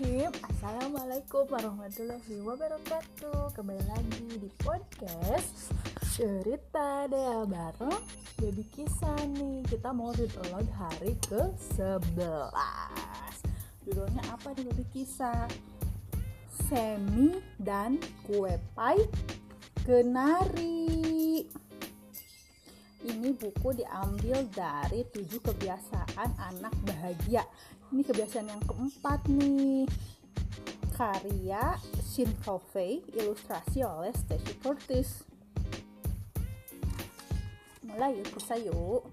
Bismillahirrahmanirrahim Assalamualaikum warahmatullahi wabarakatuh. Kembali lagi di podcast Cerita Dea Bareng. Baby Kisah nih Kita mau aloud hari ke-11 Judulnya apa nih Baby Kisah? Semi dan kue pai kenari ini buku diambil dari tujuh kebiasaan anak bahagia. Ini kebiasaan yang keempat nih. Karya Shin Coffey ilustrasi oleh Stacy Curtis. Mulai yuk bisa yuk.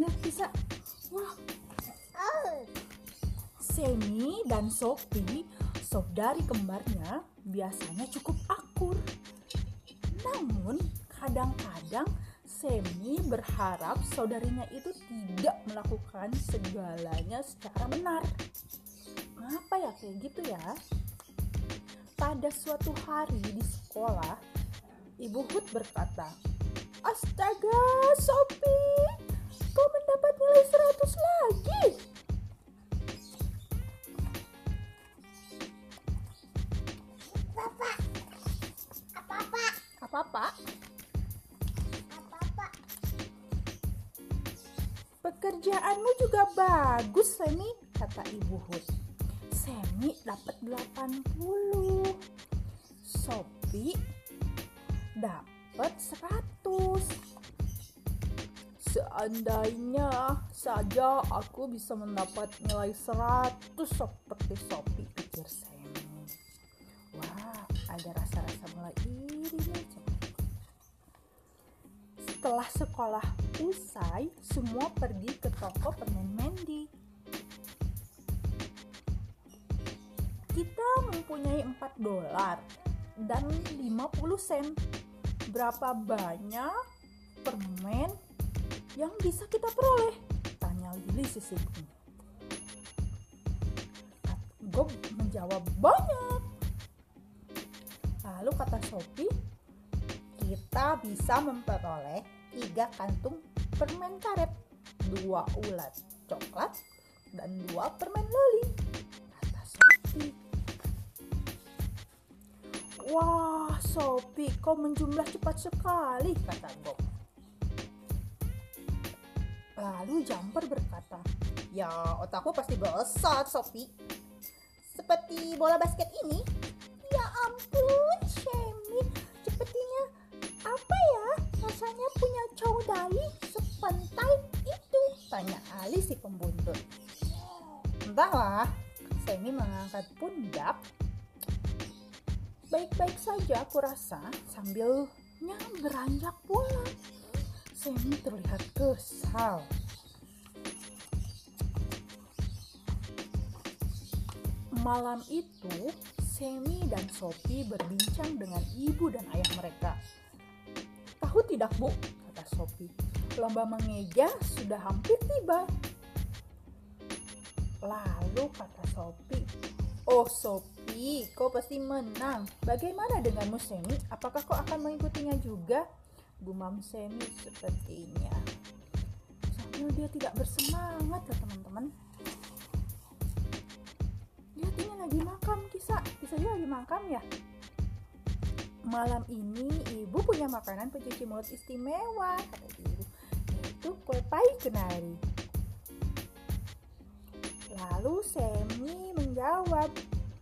Nah bisa. Wah. Semi dan Sophie saudari kembarnya biasanya cukup akur. Namun kadang-kadang Semi berharap saudarinya itu tidak melakukan segalanya secara benar. Apa ya kayak gitu ya? Pada suatu hari di sekolah, Ibu Hud berkata, Astaga, Sopi, Pekerjaanmu juga bagus, Semi, kata Ibu Hud. Semi dapat 80. Sopi dapat 100. Seandainya saja aku bisa mendapat nilai 100 seperti Sopi, pikir Semi. Wah, ada rasa-rasa mulai iri nih. Setelah sekolah usai, semua pergi ke toko permen Mandy. Kita mempunyai 4 dolar dan 50 sen. Berapa banyak permen yang bisa kita peroleh? Tanya Lily sisiku. Gob menjawab banyak. Lalu kata Sophie, kita bisa memperoleh tiga kantung permen karet, dua ulat coklat, dan dua permen loli. Kata Sophie. Wah, Sophie, kau menjumlah cepat sekali, kata Bob. Lalu Jumper berkata, Ya, otakmu pasti besar, Sophie. Seperti bola basket ini. Ya ampun, rasanya punya caudai sepantai itu? Tanya Ali si pembuntut. Entahlah, Semi mengangkat pundak. Baik-baik saja aku rasa sambilnya beranjak pulang. Semi terlihat kesal. Malam itu, Semi dan Sophie berbincang dengan ibu dan ayah mereka. Tahu tidak bu, kata Sophie, lomba mengeja sudah hampir tiba. Lalu kata Sophie, Oh Sophie, kau pasti menang. Bagaimana denganmu Semi? Apakah kau akan mengikutinya juga? Gumam Semi sepertinya. Sambil dia tidak bersemangat ya teman-teman. Lihat ini lagi makam kisah. Kisah dia lagi makam ya. Malam ini ibu punya makanan pencuci mulut istimewa, kata ibu. Yaitu kue pai kenari. Lalu Semi menjawab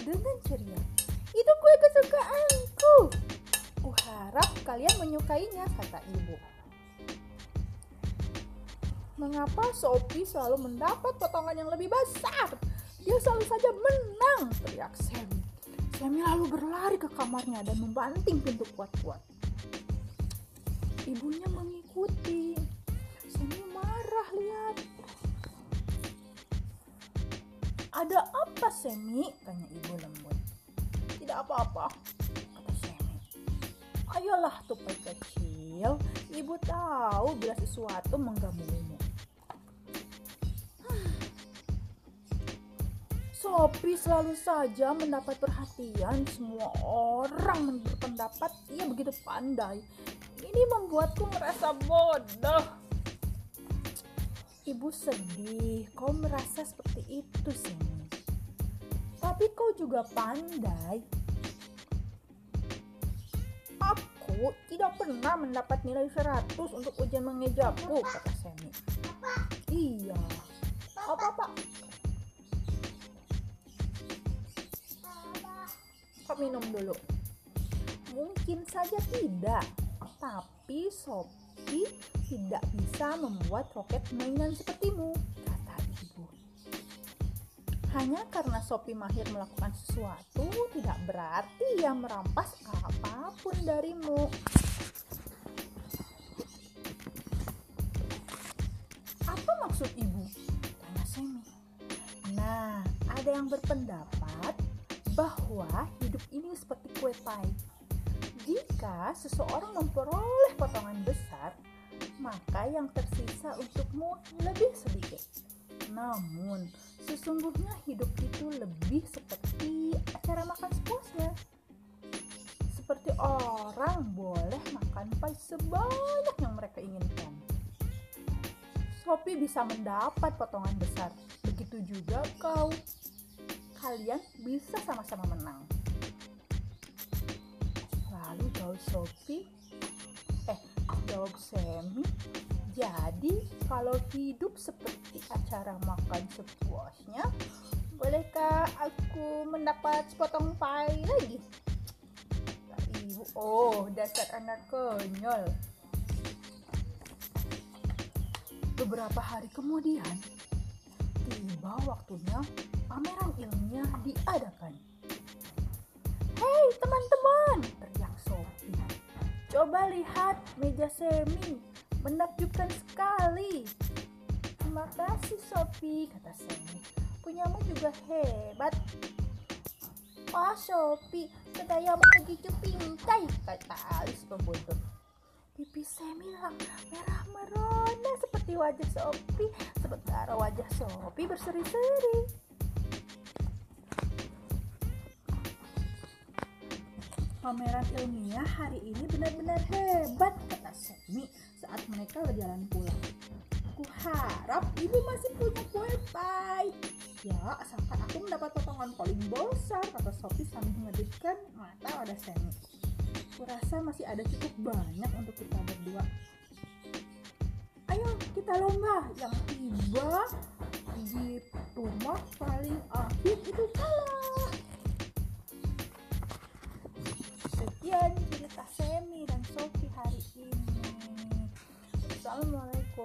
dengan ceria. Itu kue kesukaanku. Kuharap kalian menyukainya, kata ibu. Mengapa Sophie selalu mendapat potongan yang lebih besar? Dia selalu saja menang, teriak Semi. Semi lalu berlari ke kamarnya dan membanting pintu kuat-kuat. Ibunya mengikuti. Semi marah lihat. Ada apa Semi? Tanya ibu lembut. Tidak apa-apa, kata Semi. Ayolah tupai kecil, ibu tahu bila sesuatu mengganggumu. Sophie selalu saja mendapat perhatian semua orang berpendapat ia begitu pandai. Ini membuatku merasa bodoh. Ibu sedih, kau merasa seperti itu sih. Tapi kau juga pandai. Aku tidak pernah mendapat nilai 100 untuk ujian mengejaku, kata Semi. Iya. Apa-apa? Minum dulu. Mungkin saja tidak, tapi Sophie tidak bisa membuat roket mainan sepertimu, kata ibu. Hanya karena Sophie mahir melakukan sesuatu tidak berarti ia merampas apa pun darimu. Apa maksud ibu? Tanya Semi. Nah, ada yang berpendapat bahwa hidup ini seperti kue pie. Jika seseorang memperoleh potongan besar, maka yang tersisa untukmu lebih sedikit. Namun, sesungguhnya hidup itu lebih seperti acara makan sepuasnya. Seperti orang boleh makan pie sebanyak yang mereka inginkan. Sophie bisa mendapat potongan besar, begitu juga kau. Kalian bisa sama-sama menang. Lalu jawab Sophie, eh jawab Semi, jadi kalau hidup seperti acara makan sepuasnya, bolehkah aku mendapat sepotong pie lagi? Ibu, oh dasar anak konyol. Beberapa hari kemudian, tiba waktunya pameran ilmiah Coba lihat meja semi, menakjubkan sekali. Terima kasih Sophie, kata Semi. Punyamu juga hebat. Wah Sophie, sedayamu begitu pintai, kata Alice pembuntut. Pipi Semi merah merona seperti wajah Sophie, sementara wajah Sophie berseri-seri. Pameran ilmiah hari ini benar-benar hebat, kata Semi saat mereka berjalan pulang. Aku harap ibu masih punya kue pie. Ya, asalkan aku mendapat potongan paling besar, kata Sophie sambil mengedipkan mata pada Semi. Kurasa masih ada cukup banyak untuk kita berdua. Ayo kita lomba yang tiba di rumah paling akhir itu kalah.